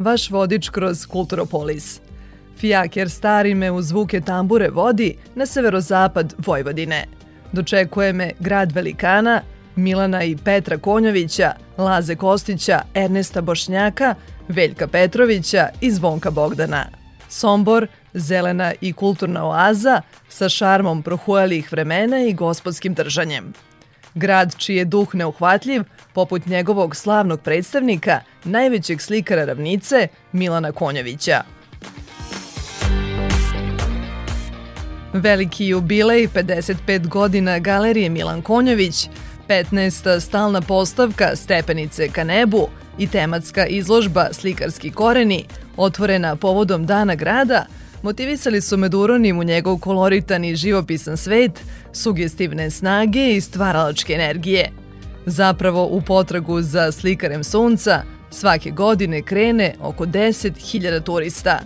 vaš vodič kroz Kulturopolis. Fijaker stari me u zvuke tambure vodi na severozapad Vojvodine. Dočekuje me grad velikana, Milana i Petra Konjovića, Laze Kostića, Ernesta Bošnjaka, Veljka Petrovića i Zvonka Bogdana. Sombor, zelena i kulturna oaza sa šarmom prohujalih vremena i gospodskim držanjem. Grad čiji je duh neuhvatljiv, poput njegovog slavnog predstavnika, najvećeg slikara ravnice, Milana Konjovića. Veliki jubilej 55 godina galerije Milan Konjović, 15. stalna postavka Stepenice ka nebu i tematska izložba Slikarski koreni, otvorena povodom Dana grada, motivisali su Meduronim u njegov koloritan i živopisan svet, sugestivne snage i stvaralačke energije. Zapravo, u potragu za slikarem sunca, svake godine krene oko 10.000 turista.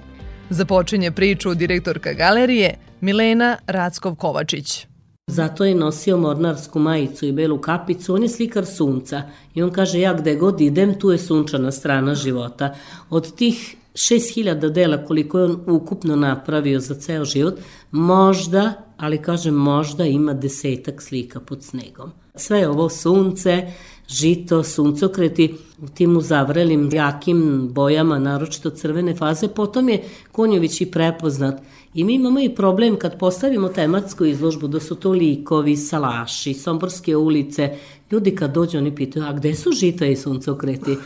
Započinje priču direktorka galerije Milena Rackov-Kovačić. Zato je nosio mornarsku majicu i belu kapicu, on je slikar sunca i on kaže ja gde god idem tu je sunčana strana života. Od tih 6000 dela koliko je on ukupno napravio za ceo život, možda, ali kažem možda, ima desetak slika pod snegom. Sve ovo sunce, žito, suncokreti, tim uzavrelim jakim bojama, naročito crvene faze, potom je Konjović i prepoznat. I mi imamo i problem kad postavimo tematsku izložbu da su to likovi, salaši, somborske ulice. Ljudi kad dođu oni pitaju, a gde su žita i suncokreti?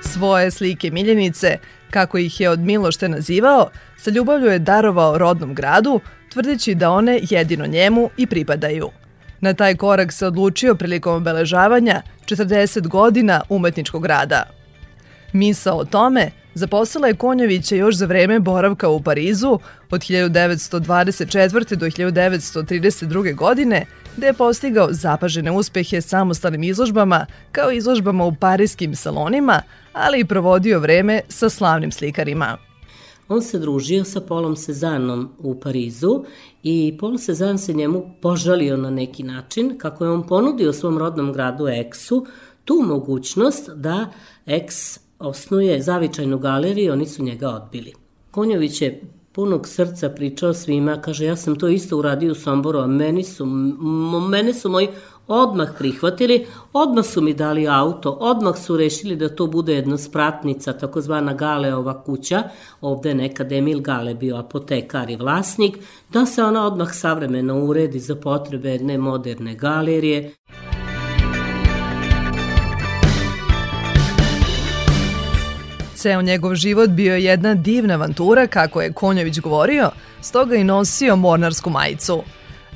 Svoje slike miljenice, kako ih je od Milošte nazivao, sa ljubavlju je darovao rodnom gradu, tvrdeći da one jedino njemu i pripadaju. Na taj korak se odlučio prilikom obeležavanja 40 godina umetničkog rada. Misa o tome zaposlala je Konjovića još za vreme boravka u Parizu od 1924. do 1932. godine, gde je postigao zapažene uspehe samostalnim izložbama kao izložbama u parijskim salonima, ali i provodio vreme sa slavnim slikarima. On se družio sa Polom Sezanom u Parizu i Paul Sezan se njemu požalio na neki način kako je on ponudio svom rodnom gradu Eksu tu mogućnost da Eks osnuje zavičajnu galeriju, oni su njega odbili. Konjović je punog srca pričao svima, kaže ja sam to isto uradio u Somboru, a meni su, mene su moji odmah prihvatili, odmah su mi dali auto, odmah su rešili da to bude jedna spratnica, takozvana Galeova kuća, ovde je nekad Emil Gale bio apotekar i vlasnik, da se ona odmah savremeno uredi za potrebe jedne moderne galerije. Ceo njegov život bio je jedna divna avantura, kako je Konjović govorio, stoga i nosio mornarsku majicu.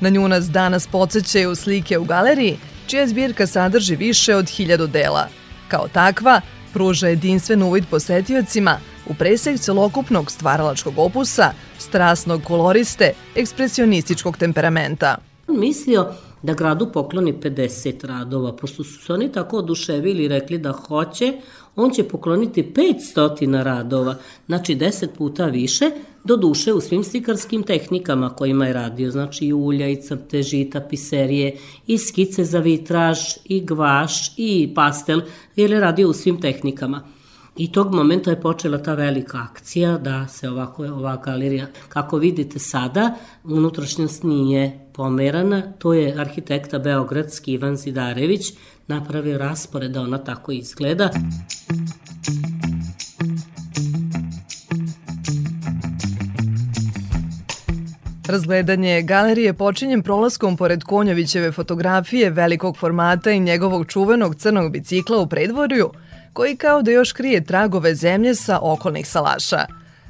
Na nju nas danas podsjećaju slike u galeriji, čija zbirka sadrži više od hiljadu dela. Kao takva, pruža jedinstven uvid posetiocima u presek celokupnog stvaralačkog opusa, strasnog koloriste, ekspresionističkog temperamenta. Mislio da gradu pokloni 50 radova, pošto su se oni tako oduševili i rekli da hoće, on će pokloniti 500 radova, znači 10 puta više, do duše u svim slikarskim tehnikama kojima je radio, znači i ulja, i crteži, i tapiserije, i skice za vitraž, i gvaš, i pastel, jer je radio u svim tehnikama. I tog momenta je počela ta velika akcija da se ovako ova galerija, kako vidite sada, unutrašnjost nije pomerana, to je arhitekta Beogradski Ivan Zidarević napravio raspored da ona tako izgleda. Razgledanje galerije počinjem prolaskom pored Konjovićeve fotografije velikog formata i njegovog čuvenog crnog bicikla u predvorju, koji kao da još krije tragove zemlje sa okolnih salaša.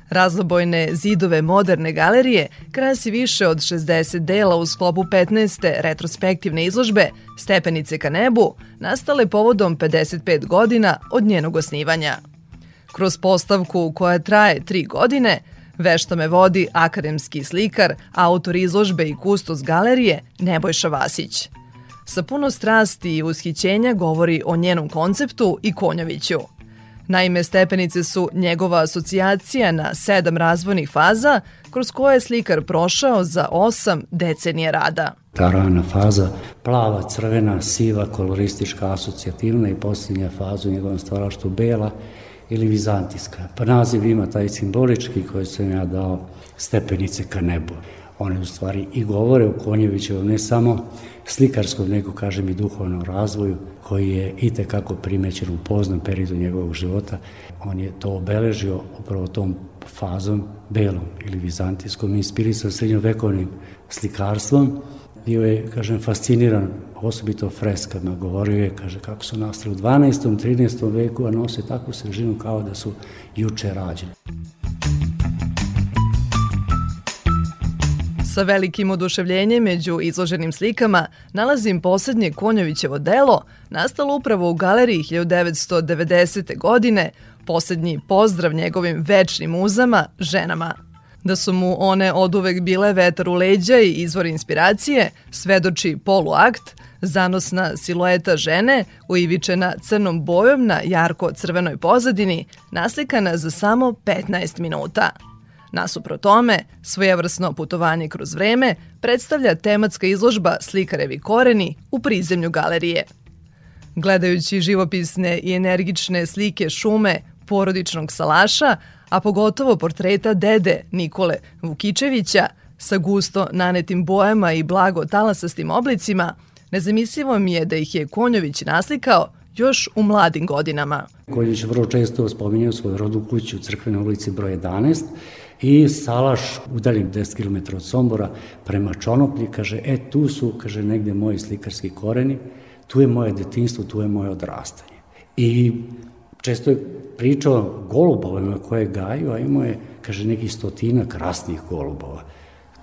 Razlobojne zidove moderne galerije krasi više od 60 dela u sklopu 15. retrospektivne izložbe Stepenice ka nebu, nastale povodom 55 godina od njenog osnivanja. Kroz postavku koja traje tri godine, Vešta me vodi akademski slikar, autor izložbe i kustos galerije Nebojša Vasić. Sa puno strasti i ushićenja govori o njenom konceptu i Konjoviću – Naime, stepenice su njegova asocijacija na sedam razvojnih faza kroz koje je slikar prošao za osam decenije rada. Ta rana faza, plava, crvena, siva, koloristička, asocijativna i posljednja faza u njegovom stvaraštu bela ili vizantijska. Pa naziv ima taj simbolički koji sam ja dao stepenice ka nebu. One u stvari i govore u Konjevićevom ne samo slikarskom, nego kažem i duhovnom razvoju, koji je i tekako primećen u poznom periodu njegovog života. On je to obeležio upravo tom fazom belom ili vizantijskom, inspirisan srednjovekovnim slikarstvom. Bio je, kažem, fasciniran osobito freskama. Govorio je, kaže, kako su nastali u 12. 13. veku, a nose takvu svežinu kao da su juče rađeni. Sa velikim oduševljenjem među izloženim slikama nalazim poslednje Konjovićevo delo, nastalo upravo u galeriji 1990. godine, poslednji pozdrav njegovim večnim uzama, ženama. Da su mu one oduvek bile vetar u leđa i izvor inspiracije, svedoči poluakt, zanosna silueta žene, uivičena crnom bojom na jarko-crvenoj pozadini, naslikana za samo 15 minuta. Nasupro tome, svojevrsno putovanje kroz vreme predstavlja tematska izložba Slikarevi koreni u prizemlju galerije. Gledajući živopisne i energične slike šume porodičnog salaša, a pogotovo portreta dede Nikole Vukičevića sa gusto nanetim bojama i blago talasastim oblicima, nezamislivo mi je da ih je Konjović naslikao još u mladim godinama. Konjović vrlo često spominjao svoju rodu kuću u crkvenoj ulici broj 11 i Salaš udaljen 10 km od Sombora prema Čonoplji, kaže, e, tu su, kaže, negde moji slikarski koreni, tu je moje detinstvo, tu je moje odrastanje. I često je pričao golubovima koje gaju, a imao je, kaže, neki stotina krasnih golubova.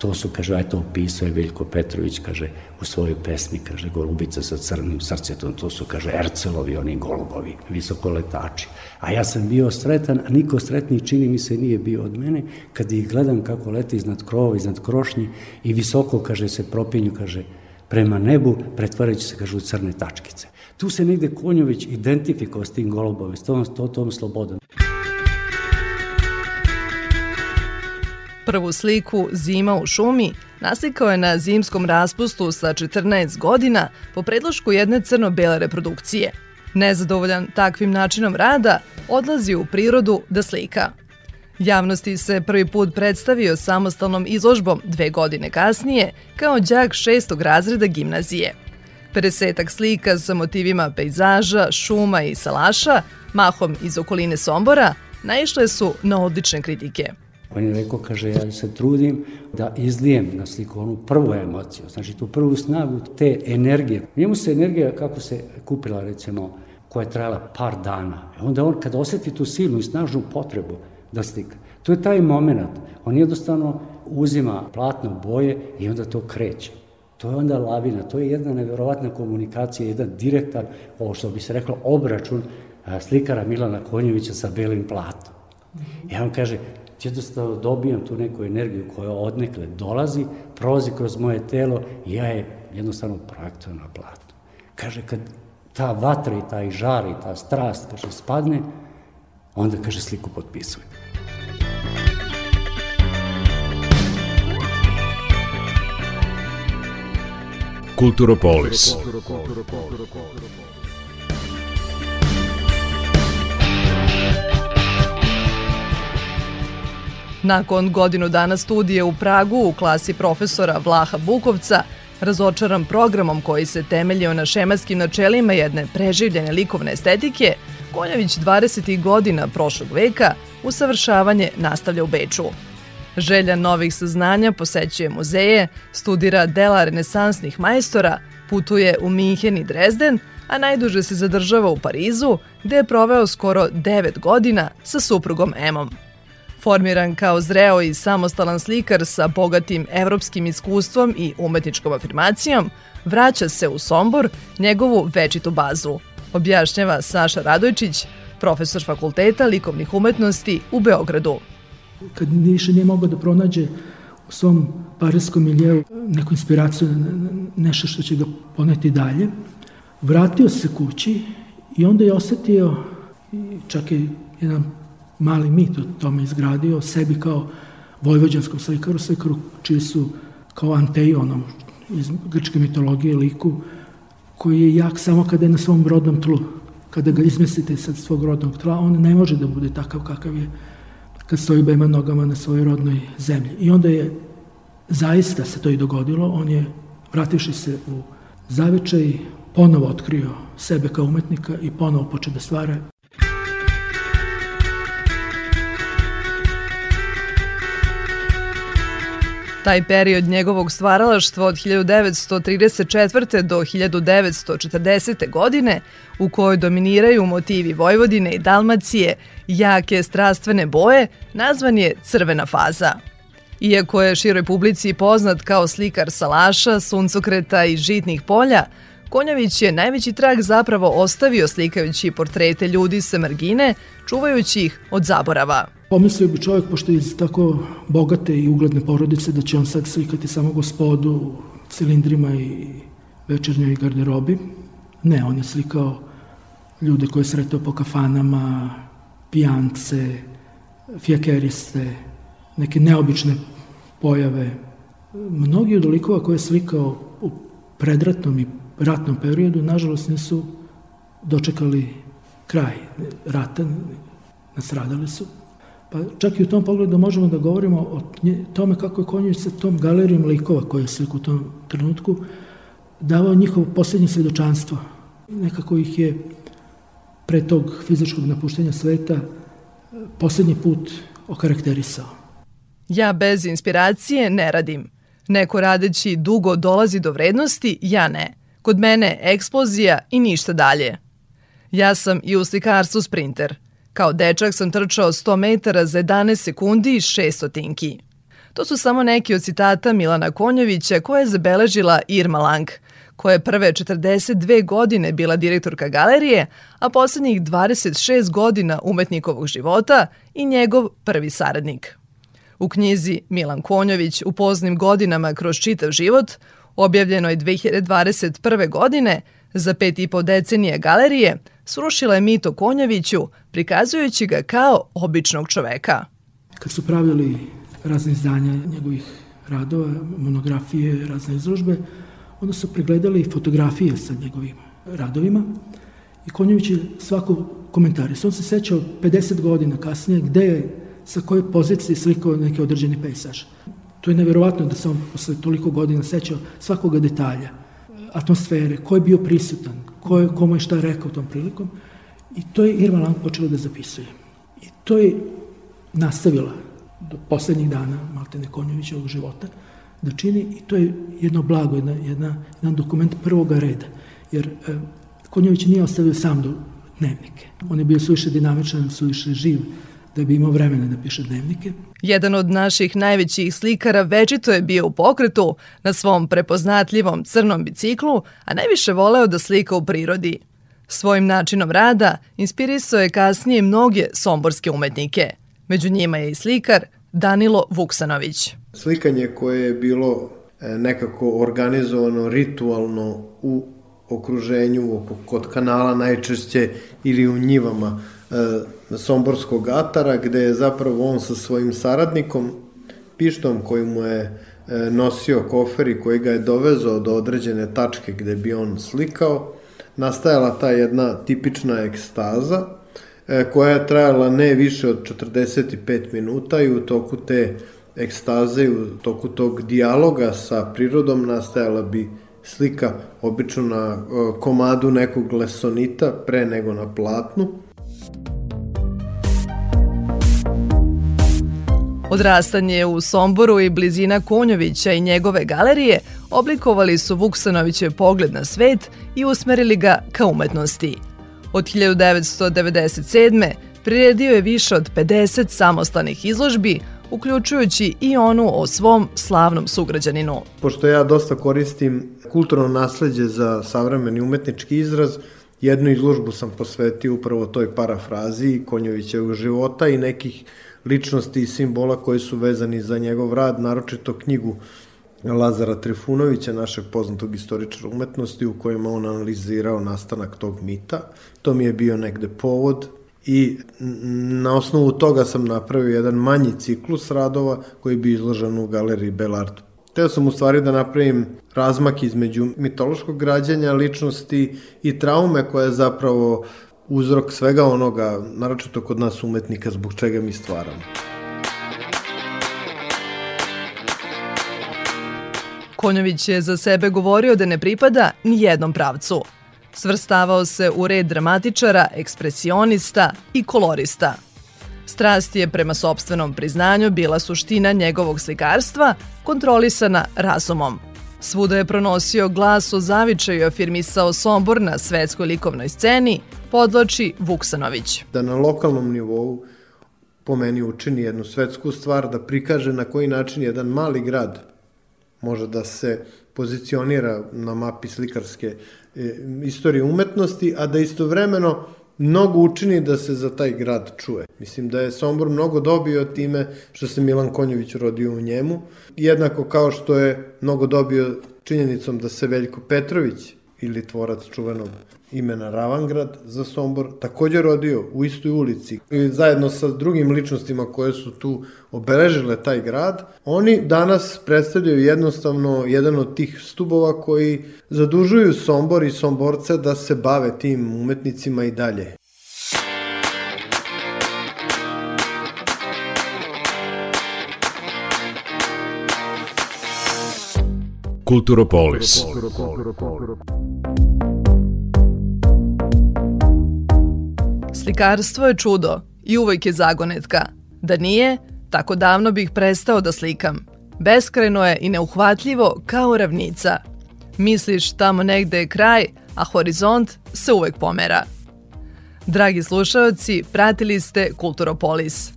To su, kaže, aj to opisao je Veljko Petrović, kaže, u svojoj pesmi, kaže, Golubica sa crnim srcetom, to su, kaže, Ercelovi, oni golubovi, visokoletači. A ja sam bio sretan, a niko sretniji čini mi se nije bio od mene, kad ih gledam kako lete iznad krova, iznad krošnji i visoko, kaže, se propinju, kaže, prema nebu, pretvarajući se, kaže, u crne tačkice. Tu se negde Konjović identifikao s tim golubom, s tom, tom, tom slobodom. Prvu sliku Zima u šumi naslikao je na zimskom raspustu sa 14 godina po predlošku jedne crno-bele reprodukcije. Nezadovoljan takvim načinom rada, odlazi u prirodu da slika. Javnosti se prvi put predstavio samostalnom izložbom dve godine kasnije kao đak šestog razreda gimnazije. Pedesetak slika sa motivima pejzaža, šuma i salaša, mahom iz okoline Sombora, naišle su na odlične kritike. On je rekao, kaže, ja se trudim da izlijem na sliku onu prvu emociju, znači tu prvu snagu te energije. Njemu se energija, kako se kupila, recimo, koja je trajala par dana. E onda on, kada oseti tu silnu i snažnu potrebu da slika, to je taj moment. On jednostavno uzima platno boje i onda to kreće. To je onda lavina, to je jedna neverovatna komunikacija, jedan direktan, ovo što bi se reklo, obračun slikara Milana Konjevića sa belim platom. I on kaže, jednostavno dobijam tu neku energiju koja odnekle dolazi, prolazi kroz moje telo i ja je jednostavno projektujem na platnu. Kaže, kad ta vatra i taj žar i ta strast, kaže, spadne, onda, kaže, sliku potpisujem. Kulturopolis. Nakon godinu dana studije u Pragu u klasi profesora Vlaha Bukovca, razočaran programom koji se temeljio na šematskim načelima jedne preživljene likovne estetike, Konjović 20. godina prošlog veka usavršavanje nastavlja u Beču. Želja novih saznanja posećuje muzeje, studira dela renesansnih majstora, putuje u Minhen i Drezden, a najduže se zadržava u Parizu, gde je proveo skoro 9 godina sa suprugom Emom. Formiran kao zreo i samostalan slikar sa bogatim evropskim iskustvom i umetničkom afirmacijom, vraća se u Sombor, njegovu večitu bazu, objašnjava Saša Radojčić, profesor fakulteta likovnih umetnosti u Beogradu. Kad više nije mogao da pronađe u svom parijskom miljeu neku inspiraciju, nešto što će ga poneti dalje, vratio se kući i onda je osetio, čak je jedan mali mit o tome izgradio, sebi kao vojvođanskom slikaru, slikaru čiji su kao Anteion, iz grčke mitologije liku, koji je jak samo kada je na svom rodnom tlu. Kada ga izmislite sa svog rodnog tla, on ne može da bude takav kakav je kad stoji bema nogama na svojoj rodnoj zemlji. I onda je zaista se to i dogodilo. On je, vrativši se u zavičaj, ponovo otkrio sebe kao umetnika i ponovo počeo da stvara Taj period njegovog stvaralaštva od 1934. do 1940. godine, u kojoj dominiraju motivi Vojvodine i Dalmacije, jake strastvene boje, nazvan je crvena faza. Iako je široj publici poznat kao slikar salaša, suncokreta i žitnih polja, Konjović je najveći trag zapravo ostavio slikajući portrete ljudi sa margine, čuvajući ih od zaborava. Pomislio bi čovjek, pošto je iz tako bogate i ugledne porodice, da će on sad slikati samo gospodu u cilindrima i večernjoj garderobi. Ne, on je slikao ljude koje je sretao po kafanama, pijance, fijakeriste, neke neobične pojave. Mnogi od likova koje je slikao u predratnom i ratnom periodu, nažalost, nisu dočekali kraj rata, nastradali su. Pa čak i u tom pogledu možemo da govorimo o tome kako je Konjić sa tom galerijom likova koja je u tom trenutku davao njihovo poslednje svedočanstvo. Nekako ih je pre tog fizičkog napuštenja sveta poslednji put okarakterisao. Ja bez inspiracije ne radim. Neko radeći dugo dolazi do vrednosti, ja ne. Kod mene eksplozija i ništa dalje. Ja sam i u slikarstvu sprinter – Kao dečak sam trčao 100 metara za 11 sekundi i 6 stotinki. To su samo neki od citata Milana Konjovića koje je zabeležila Irma Lang, koja je prve 42 godine bila direktorka galerije, a poslednjih 26 godina umetnikovog života i njegov prvi saradnik. U knjizi Milan Konjović u poznim godinama kroz čitav život, objavljenoj 2021. godine, za pet i po decenije galerije, srušila je mito Konjeviću, prikazujući ga kao običnog čoveka. Kad su pravili razne izdanja njegovih radova, monografije, razne izložbe, onda su pregledali fotografije sa njegovim radovima i Konjević je svako komentarisao. On se sećao 50 godina kasnije gde je, sa koje pozicije slikao neki određeni pejsaž. To je neverovatno da se on posle toliko godina sećao svakoga detalja, atmosfere, ko je bio prisutan, ko je, komu je šta rekao tom prilikom. I to je Irma Lang počela da zapisuje. I to je nastavila do poslednjih dana Maltene Konjovićevog života da čini i to je jedno blago, jedna, jedna, jedan dokument prvoga reda. Jer e, Konjović nije ostavio sam do dnevnike. On je bio suviše dinamičan, suviše živ da bi imao vremena da piše dnevnike. Jedan od naših najvećih slikara večito je bio u pokretu na svom prepoznatljivom crnom biciklu, a najviše voleo da slika u prirodi. Svojim načinom rada inspirisao je kasnije mnoge somborske umetnike. Među njima je i slikar Danilo Vuksanović. Slikanje koje je bilo e, nekako organizovano ritualno u okruženju kod kanala najčešće ili u njivama Somborskog atara gde je zapravo on sa svojim saradnikom pištom koji mu je e, nosio kofer i koji ga je dovezao do određene tačke gde bi on slikao nastajala ta jedna tipična ekstaza e, koja je trajala ne više od 45 minuta i u toku te ekstaze i u toku tog dijaloga sa prirodom nastajala bi slika obično na e, komadu nekog lesonita pre nego na platnu. Odrastanje u Somboru i blizina Konjovića i njegove galerije oblikovali su Vuksanovićev pogled na svet i usmerili ga ka umetnosti. Od 1997. priredio je više od 50 samostalnih izložbi, uključujući i onu o svom slavnom sugrađaninu. Pošto ja dosta koristim kulturno nasledđe za savremeni umetnički izraz, jednu izložbu sam posvetio upravo toj parafraziji Konjovićevog života i nekih ličnosti i simbola koji su vezani za njegov rad, naročito knjigu Lazara Trifunovića, našeg poznatog istoričara umetnosti, u kojima on analizirao nastanak tog mita. To mi je bio negde povod i na osnovu toga sam napravio jedan manji ciklus radova koji bi izložen u galeriji Belart. Teo sam u stvari da napravim razmak između mitološkog građanja, ličnosti i traume koja je zapravo uzrok svega onoga, naročito kod nas umetnika, zbog čega mi stvaramo. Konjović je za sebe govorio da ne pripada ni jednom pravcu. Svrstavao se u red dramatičara, ekspresionista i kolorista. Strast je prema sobstvenom priznanju bila suština njegovog slikarstva, kontrolisana razumom. Svuda je pronosio glas o zavičaju i afirmisao Sombor na svetskoj likovnoj sceni, podloči Vuksanović. Da na lokalnom nivou po meni učini jednu svetsku stvar, da prikaže na koji način jedan mali grad može da se pozicionira na mapi slikarske e, istorije umetnosti, a da istovremeno mnogo učini da se za taj grad čuje. Mislim da je Sombor mnogo dobio time što se Milan Konjović rodio u njemu, jednako kao što je mnogo dobio činjenicom da se Veljko Petrović ili tvorac čuvenog imena Ravangrad za Sombor, takođe rodio u istoj ulici i zajedno sa drugim ličnostima koje su tu obeležile taj grad, oni danas predstavljaju jednostavno jedan od tih stubova koji zadužuju Sombor i Somborce da se bave tim umetnicima i dalje. Kulturopolis. Slikarstvo je čudo i uvojk je zagonetka. Da nije, tako davno bih prestao da slikam. Beskrajno je i neuhvatljivo kao ravnica. Misliš tamo negde je kraj, a horizont se uvek pomera. Dragi slušaoci, pratili ste Kulturopolis.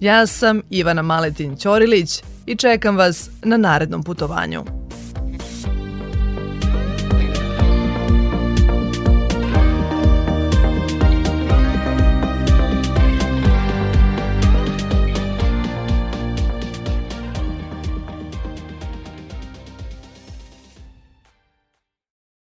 Ja sam Ivana Maletin Ćorilić i čekam vas na narednom putovanju.